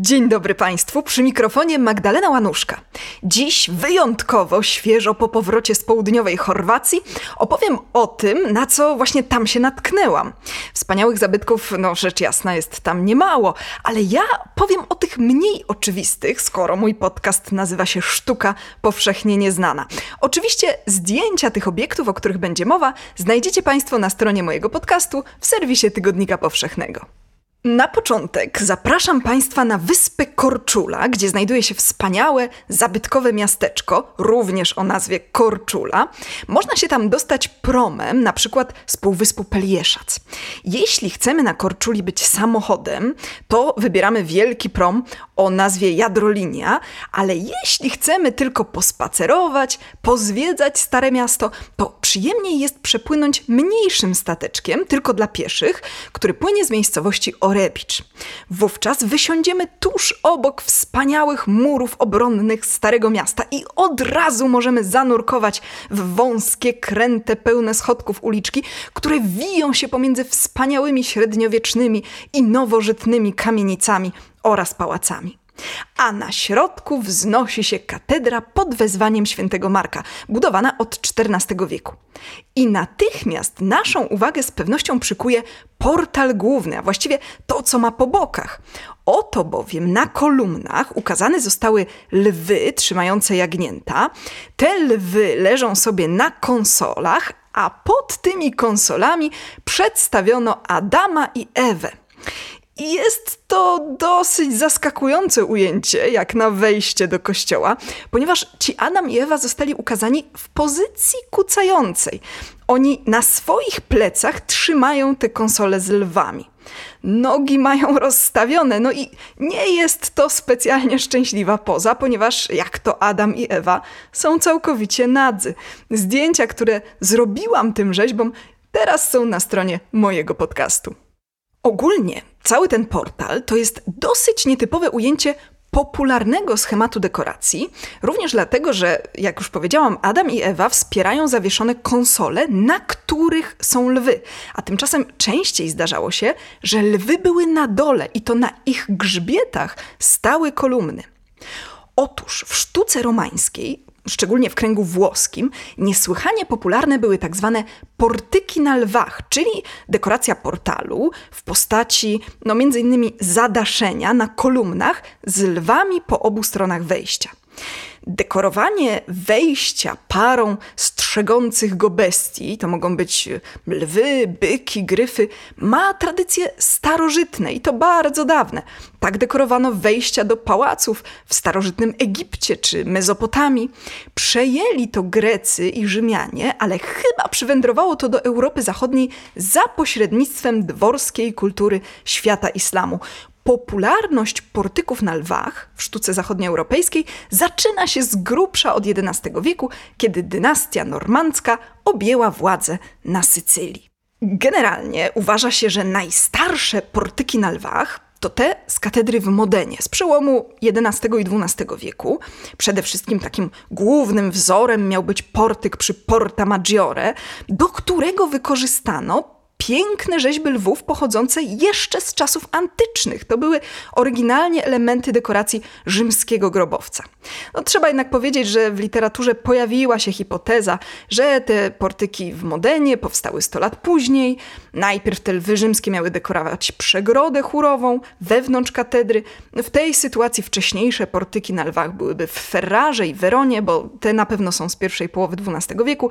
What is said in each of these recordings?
Dzień dobry Państwu, przy mikrofonie Magdalena Łanuszka. Dziś wyjątkowo świeżo po powrocie z południowej Chorwacji opowiem o tym, na co właśnie tam się natknęłam. Wspaniałych zabytków, no rzecz jasna, jest tam niemało, ale ja powiem o tych mniej oczywistych, skoro mój podcast nazywa się Sztuka Powszechnie Nieznana. Oczywiście zdjęcia tych obiektów, o których będzie mowa, znajdziecie Państwo na stronie mojego podcastu w serwisie Tygodnika Powszechnego. Na początek zapraszam Państwa na wyspę Korczula, gdzie znajduje się wspaniałe, zabytkowe miasteczko, również o nazwie Korczula. Można się tam dostać promem, na przykład z półwyspu Pelieszac. Jeśli chcemy na Korczuli być samochodem, to wybieramy wielki prom o nazwie Jadrolinia, ale jeśli chcemy tylko pospacerować, pozwiedzać Stare Miasto, to przyjemniej jest przepłynąć mniejszym stateczkiem, tylko dla pieszych, który płynie z miejscowości Wówczas wysiądziemy tuż obok wspaniałych murów obronnych Starego Miasta i od razu możemy zanurkować w wąskie, kręte, pełne schodków uliczki, które wiją się pomiędzy wspaniałymi średniowiecznymi i nowożytnymi kamienicami oraz pałacami. A na środku wznosi się katedra pod wezwaniem świętego Marka, budowana od XIV wieku. I natychmiast naszą uwagę z pewnością przykuje portal główny, a właściwie to, co ma po bokach. Oto bowiem na kolumnach ukazane zostały lwy trzymające jagnięta. Te lwy leżą sobie na konsolach, a pod tymi konsolami przedstawiono Adama i Ewę. Jest to dosyć zaskakujące ujęcie, jak na wejście do kościoła, ponieważ ci Adam i Ewa zostali ukazani w pozycji kucającej. Oni na swoich plecach trzymają te konsole z lwami. Nogi mają rozstawione, no i nie jest to specjalnie szczęśliwa poza, ponieważ jak to Adam i Ewa są całkowicie nadzy. Zdjęcia, które zrobiłam tym rzeźbom, teraz są na stronie mojego podcastu. Ogólnie cały ten portal to jest dosyć nietypowe ujęcie popularnego schematu dekoracji, również dlatego, że, jak już powiedziałam, Adam i Ewa wspierają zawieszone konsole, na których są lwy. A tymczasem częściej zdarzało się, że lwy były na dole i to na ich grzbietach stały kolumny. Otóż w sztuce romańskiej szczególnie w kręgu włoskim, niesłychanie popularne były tak zwane portyki na lwach, czyli dekoracja portalu w postaci, no między innymi zadaszenia na kolumnach z lwami po obu stronach wejścia. Dekorowanie wejścia parą strzegących go bestii, to mogą być lwy, byki, gryfy, ma tradycje starożytne i to bardzo dawne. Tak dekorowano wejścia do pałaców w starożytnym Egipcie czy Mezopotamii. Przejęli to Grecy i Rzymianie, ale chyba przywędrowało to do Europy Zachodniej za pośrednictwem dworskiej kultury świata islamu popularność portyków na lwach w sztuce zachodnioeuropejskiej zaczyna się z grubsza od XI wieku, kiedy dynastia normandzka objęła władzę na Sycylii. Generalnie uważa się, że najstarsze portyki na lwach to te z katedry w Modenie z przełomu XI i XII wieku. Przede wszystkim takim głównym wzorem miał być portyk przy Porta Maggiore, do którego wykorzystano piękne rzeźby lwów pochodzące jeszcze z czasów antycznych. To były oryginalnie elementy dekoracji rzymskiego grobowca. No, trzeba jednak powiedzieć, że w literaturze pojawiła się hipoteza, że te portyki w Modenie powstały 100 lat później. Najpierw te lwy rzymskie miały dekorować przegrodę chórową wewnątrz katedry. W tej sytuacji wcześniejsze portyki na lwach byłyby w Ferrarze i Weronie, bo te na pewno są z pierwszej połowy XII wieku.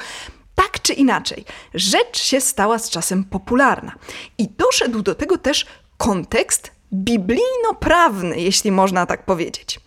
Czy inaczej, rzecz się stała z czasem popularna. I doszedł do tego też kontekst biblijno-prawny, jeśli można tak powiedzieć.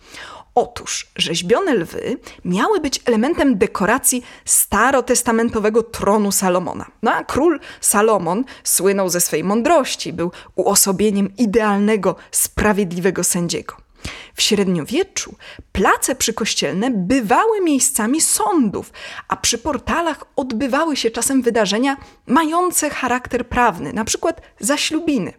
Otóż rzeźbione lwy miały być elementem dekoracji starotestamentowego tronu Salomona. No a król Salomon słynął ze swej mądrości, był uosobieniem idealnego, sprawiedliwego sędziego. W średniowieczu place przykościelne bywały miejscami sądów, a przy portalach odbywały się czasem wydarzenia mające charakter prawny, przykład zaślubiny.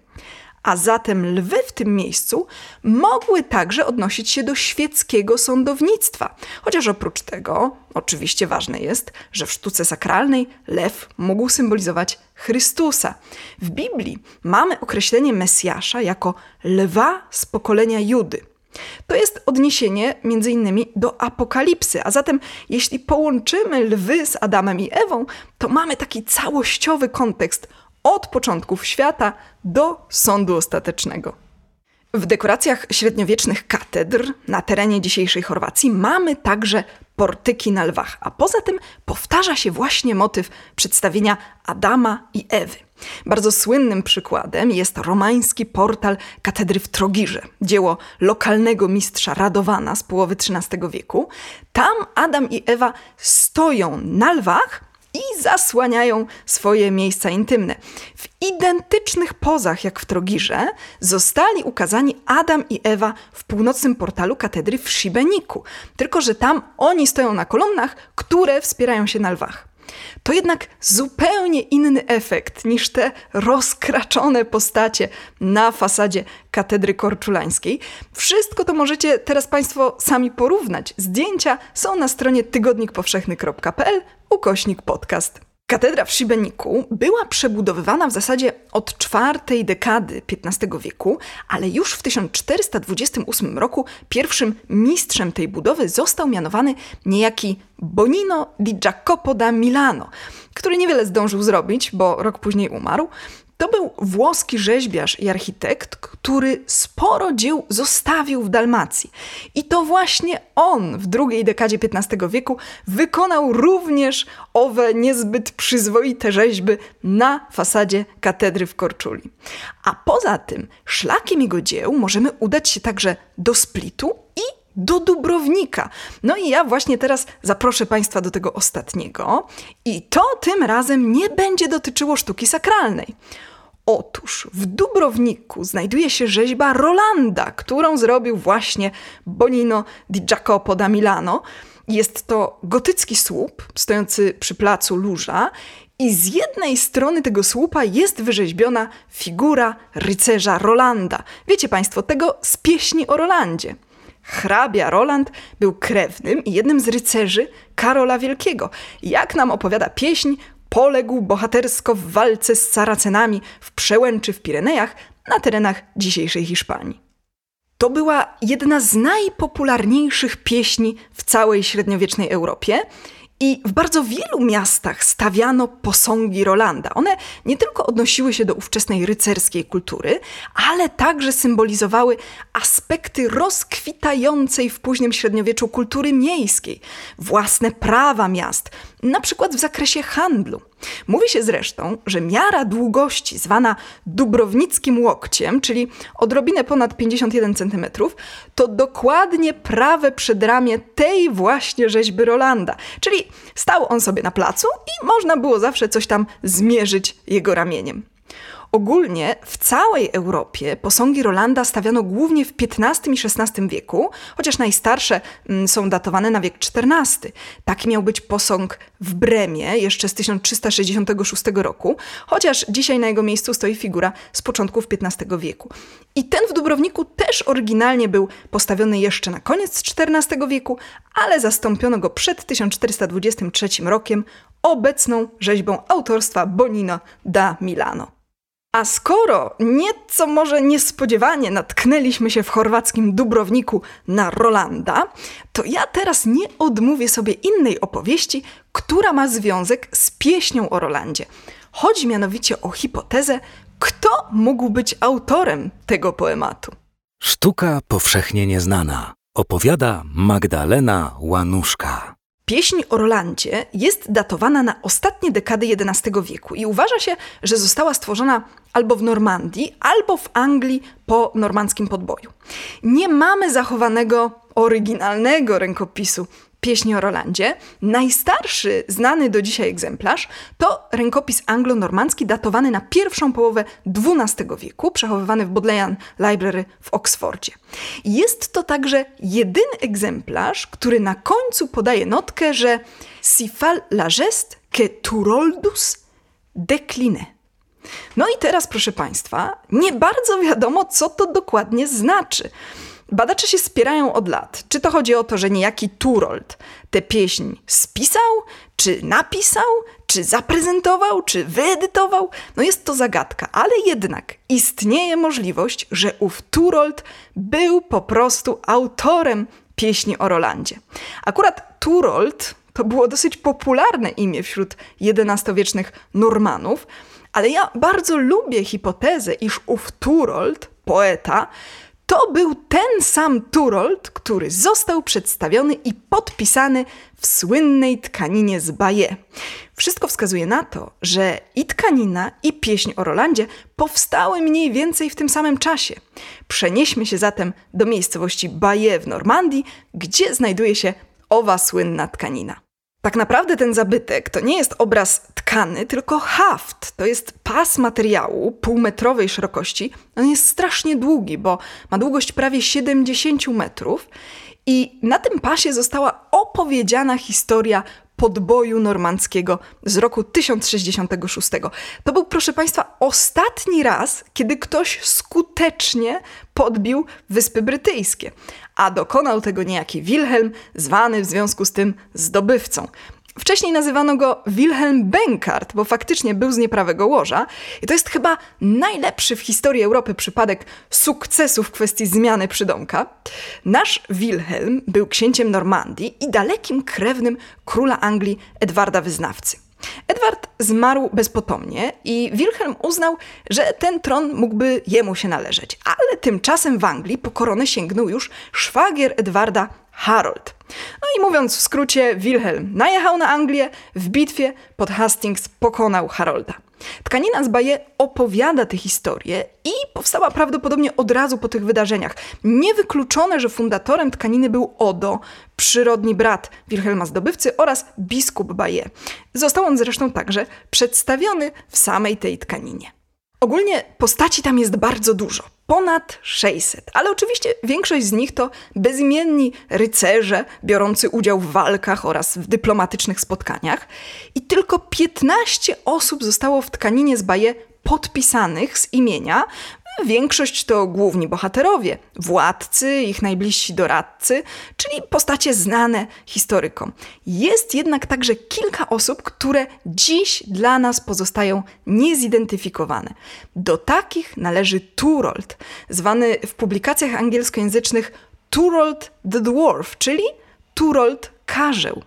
a zatem lwy w tym miejscu mogły także odnosić się do świeckiego sądownictwa. Chociaż oprócz tego, oczywiście ważne jest, że w sztuce sakralnej lew mógł symbolizować Chrystusa. W Biblii mamy określenie Mesjasza jako lwa z pokolenia Judy. To jest odniesienie między innymi do apokalipsy, a zatem jeśli połączymy lwy z Adamem i Ewą, to mamy taki całościowy kontekst od początków świata do sądu ostatecznego. W dekoracjach średniowiecznych katedr na terenie dzisiejszej Chorwacji mamy także portyki na lwach, a poza tym powtarza się właśnie motyw przedstawienia Adama i Ewy. Bardzo słynnym przykładem jest romański portal katedry w Trogirze, dzieło lokalnego mistrza Radowana z połowy XIII wieku. Tam Adam i Ewa stoją na lwach, i zasłaniają swoje miejsca intymne. W identycznych pozach jak w Trogirze zostali ukazani Adam i Ewa w północnym portalu katedry w Szibeniku, tylko że tam oni stoją na kolumnach, które wspierają się na lwach. To jednak zupełnie inny efekt niż te rozkraczone postacie na fasadzie katedry korczulańskiej. Wszystko to możecie teraz Państwo sami porównać. Zdjęcia są na stronie tygodnikpowszechny.pl ukośnik podcast. Katedra w Szibeniku była przebudowywana w zasadzie od czwartej dekady XV wieku, ale już w 1428 roku pierwszym mistrzem tej budowy został mianowany niejaki Bonino di Jacopo da Milano, który niewiele zdążył zrobić, bo rok później umarł. To był włoski rzeźbiarz i architekt, który sporo dzieł zostawił w Dalmacji. I to właśnie on w drugiej dekadzie XV wieku wykonał również owe niezbyt przyzwoite rzeźby na fasadzie katedry w Korczuli. A poza tym, szlakiem jego dzieł możemy udać się także do Splitu i do Dubrownika. No i ja właśnie teraz zaproszę Państwa do tego ostatniego. I to tym razem nie będzie dotyczyło sztuki sakralnej. Otóż w Dubrowniku znajduje się rzeźba Rolanda, którą zrobił właśnie Bonino di Jacopo da Milano. Jest to gotycki słup stojący przy placu Luża i z jednej strony tego słupa jest wyrzeźbiona figura rycerza Rolanda. Wiecie Państwo, tego z pieśni o Rolandzie. Hrabia Roland był krewnym i jednym z rycerzy Karola Wielkiego. Jak nam opowiada pieśń, poległ bohatersko w walce z Saracenami w przełęczy w Pirenejach na terenach dzisiejszej Hiszpanii. To była jedna z najpopularniejszych pieśni w całej średniowiecznej Europie i w bardzo wielu miastach stawiano posągi Rolanda. One nie tylko odnosiły się do ówczesnej rycerskiej kultury, ale także symbolizowały aspekty rozkwitającej w późnym średniowieczu kultury miejskiej, własne prawa miast, na przykład w zakresie handlu. Mówi się zresztą, że miara długości, zwana dubrownickim łokciem, czyli odrobinę ponad 51 cm, to dokładnie prawe przedramię tej właśnie rzeźby Rolanda. Czyli stał on sobie na placu i można było zawsze coś tam zmierzyć jego ramieniem. Ogólnie w całej Europie posągi Rolanda stawiano głównie w XV i XVI wieku, chociaż najstarsze mm, są datowane na wiek XIV. Taki miał być posąg w Bremie jeszcze z 1366 roku, chociaż dzisiaj na jego miejscu stoi figura z początków XV wieku. I ten w Dubrowniku też oryginalnie był postawiony jeszcze na koniec XIV wieku, ale zastąpiono go przed 1423 rokiem obecną rzeźbą autorstwa Bonino da Milano. A skoro nieco może niespodziewanie natknęliśmy się w chorwackim Dubrowniku na Rolanda, to ja teraz nie odmówię sobie innej opowieści, która ma związek z pieśnią o Rolandzie. Chodzi mianowicie o hipotezę, kto mógł być autorem tego poematu. Sztuka powszechnie nieznana. Opowiada Magdalena Łanuszka. Pieśń o Rolandzie jest datowana na ostatnie dekady XI wieku i uważa się, że została stworzona albo w Normandii, albo w Anglii po normandzkim podboju. Nie mamy zachowanego oryginalnego rękopisu pieśni o Rolandzie. Najstarszy znany do dzisiaj egzemplarz to rękopis anglo-normandzki datowany na pierwszą połowę XII wieku, przechowywany w Bodleian Library w Oksfordzie. Jest to także jedyny egzemplarz, który na końcu podaje notkę, że si fal la geste que turoldus decline No i teraz, proszę Państwa, nie bardzo wiadomo, co to dokładnie znaczy. Badacze się spierają od lat. Czy to chodzi o to, że niejaki Turold tę pieśń spisał, czy napisał, czy zaprezentował, czy wyedytował? No jest to zagadka, ale jednak istnieje możliwość, że ów Turold był po prostu autorem pieśni o Rolandzie. Akurat Turold to było dosyć popularne imię wśród XI-wiecznych Normanów, ale ja bardzo lubię hipotezę, iż ów Turold, poeta, to był ten sam Turold, który został przedstawiony i podpisany w słynnej tkaninie z Baje. Wszystko wskazuje na to, że i tkanina, i pieśń o Rolandzie powstały mniej więcej w tym samym czasie. Przenieśmy się zatem do miejscowości Baje w Normandii, gdzie znajduje się owa słynna tkanina. Tak naprawdę ten zabytek to nie jest obraz tkany, tylko haft. To jest pas materiału półmetrowej szerokości. On jest strasznie długi, bo ma długość prawie 70 metrów. I na tym pasie została opowiedziana historia podboju normandzkiego z roku 1066. To był, proszę Państwa, ostatni raz, kiedy ktoś skutecznie podbił Wyspy Brytyjskie, a dokonał tego niejaki Wilhelm, zwany w związku z tym zdobywcą. Wcześniej nazywano go Wilhelm Benkart, bo faktycznie był z nieprawego łoża. I to jest chyba najlepszy w historii Europy przypadek sukcesu w kwestii zmiany przydomka. Nasz Wilhelm był księciem Normandii i dalekim krewnym króla Anglii Edwarda Wyznawcy. Edward zmarł bezpotomnie i Wilhelm uznał, że ten tron mógłby jemu się należeć. Ale tymczasem w Anglii po koronę sięgnął już szwagier Edwarda Harold. No i mówiąc w skrócie, Wilhelm najechał na Anglię, w bitwie pod Hastings pokonał Harolda. Tkanina z Baje opowiada tę historię i powstała prawdopodobnie od razu po tych wydarzeniach. Niewykluczone, że fundatorem tkaniny był Odo, przyrodni brat Wilhelma Zdobywcy oraz biskup Baje. Został on zresztą także przedstawiony w samej tej tkaninie. Ogólnie postaci tam jest bardzo dużo, ponad 600, ale oczywiście większość z nich to bezimienni rycerze biorący udział w walkach oraz w dyplomatycznych spotkaniach. I tylko 15 osób zostało w tkaninie z Baje podpisanych z imienia, Większość to główni bohaterowie, władcy, ich najbliżsi doradcy, czyli postacie znane historykom. Jest jednak także kilka osób, które dziś dla nas pozostają niezidentyfikowane. Do takich należy Turold, zwany w publikacjach angielskojęzycznych Turold the Dwarf, czyli Turold Karzeł.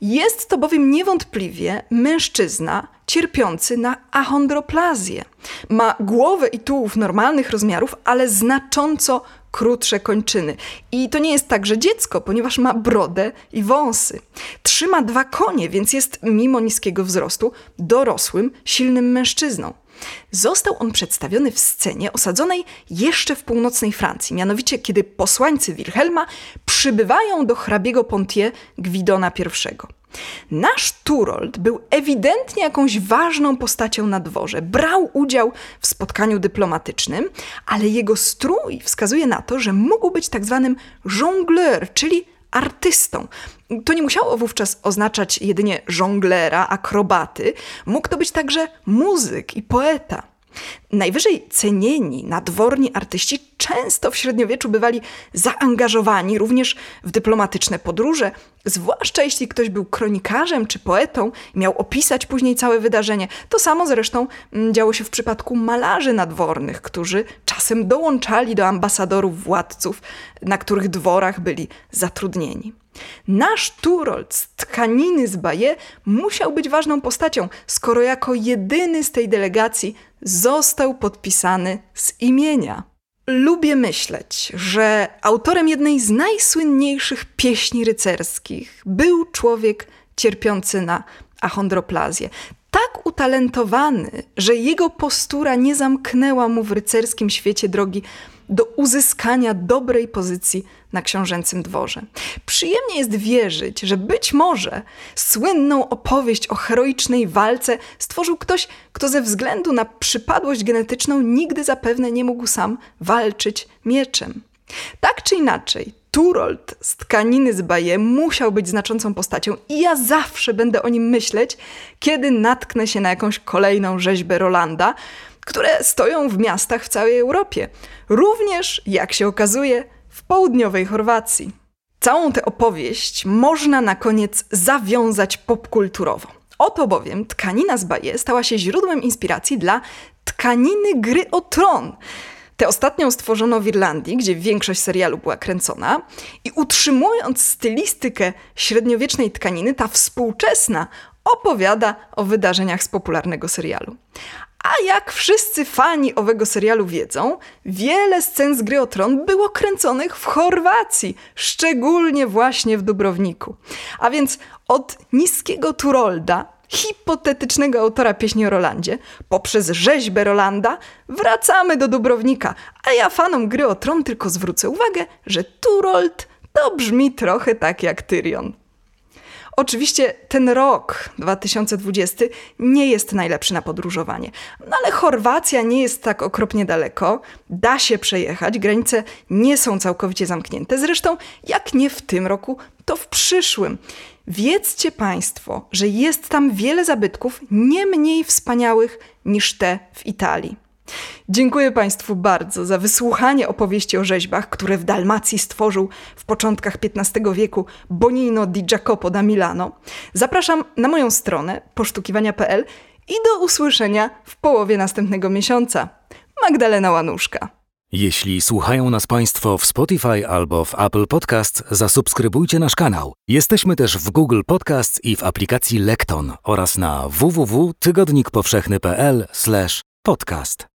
Jest to bowiem niewątpliwie mężczyzna cierpiący na achondroplazję. Ma głowę i tułów normalnych rozmiarów, ale znacząco krótsze kończyny. I to nie jest także dziecko, ponieważ ma brodę i wąsy. Trzyma dwa konie, więc jest mimo niskiego wzrostu dorosłym, silnym mężczyzną. Został on przedstawiony w scenie osadzonej jeszcze w północnej Francji, mianowicie kiedy posłańcy Wilhelma przybywają do hrabiego Pontier Gwidona I. Nasz Turold był ewidentnie jakąś ważną postacią na dworze. Brał udział w spotkaniu dyplomatycznym, ale jego strój wskazuje na to, że mógł być tak zwanym jongleur, czyli artystą. To nie musiało wówczas oznaczać jedynie żonglera, akrobaty. Mógł to być także muzyk i poeta. Najwyżej cenieni, nadworni artyści często w średniowieczu bywali zaangażowani również w dyplomatyczne podróże, zwłaszcza jeśli ktoś był kronikarzem czy poetą i miał opisać później całe wydarzenie. To samo zresztą mm, działo się w przypadku malarzy nadwornych, którzy czasem dołączali do ambasadorów władców, na których dworach byli zatrudnieni. Nasz Turold z tkaniny z Baje musiał być ważną postacią, skoro jako jedyny z tej delegacji został podpisany z imienia. Lubię myśleć, że autorem jednej z najsłynniejszych pieśni rycerskich był człowiek cierpiący na achondroplazję. Tak utalentowany, że jego postura nie zamknęła mu w rycerskim świecie drogi do uzyskania dobrej pozycji na książęcym dworze. Przyjemnie jest wierzyć, że być może słynną opowieść o heroicznej walce stworzył ktoś, kto ze względu na przypadłość genetyczną nigdy zapewne nie mógł sam walczyć mieczem. Tak czy inaczej, Turold z tkaniny z Baje musiał być znaczącą postacią i ja zawsze będę o nim myśleć, kiedy natknę się na jakąś kolejną rzeźbę Rolanda, które stoją w miastach w całej Europie. Również, jak się okazuje, w południowej Chorwacji. Całą tę opowieść można na koniec zawiązać popkulturowo. Oto bowiem tkanina z Baje stała się źródłem inspiracji dla tkaniny gry o tron. Tę ostatnią stworzono w Irlandii, gdzie większość serialu była kręcona i utrzymując stylistykę średniowiecznej tkaniny, ta współczesna opowiada o wydarzeniach z popularnego serialu. A jak wszyscy fani owego serialu wiedzą, wiele scen z gry o tron było kręconych w Chorwacji, szczególnie właśnie w Dubrowniku. A więc od niskiego Turolda, hipotetycznego autora pieśni o Rolandzie, poprzez rzeźbę Rolanda, wracamy do Dubrownika, a ja fanom gry o tron tylko zwrócę uwagę, że Turold to brzmi trochę tak jak Tyrion. Oczywiście ten rok 2020 nie jest najlepszy na podróżowanie, no ale Chorwacja nie jest tak okropnie daleko, da się przejechać, granice nie są całkowicie zamknięte. Zresztą, jak nie w tym roku, to w przyszłym. Wiedzcie Państwo, że jest tam wiele zabytków nie mniej wspaniałych niż te w Italii. Dziękuję Państwu bardzo za wysłuchanie opowieści o rzeźbach, które w Dalmacji stworzył w początkach XV wieku Bonino di Jacopo da Milano. Zapraszam na moją stronę posztukiwania.pl i do usłyszenia w połowie następnego miesiąca. Magdalena Łanuszka. Jeśli słuchają nas Państwo w Spotify albo w Apple Podcast, zasubskrybujcie nasz kanał. Jesteśmy też w Google Podcast i w aplikacji Lekton oraz na www.tygodnikpowszechny.pl/podcast.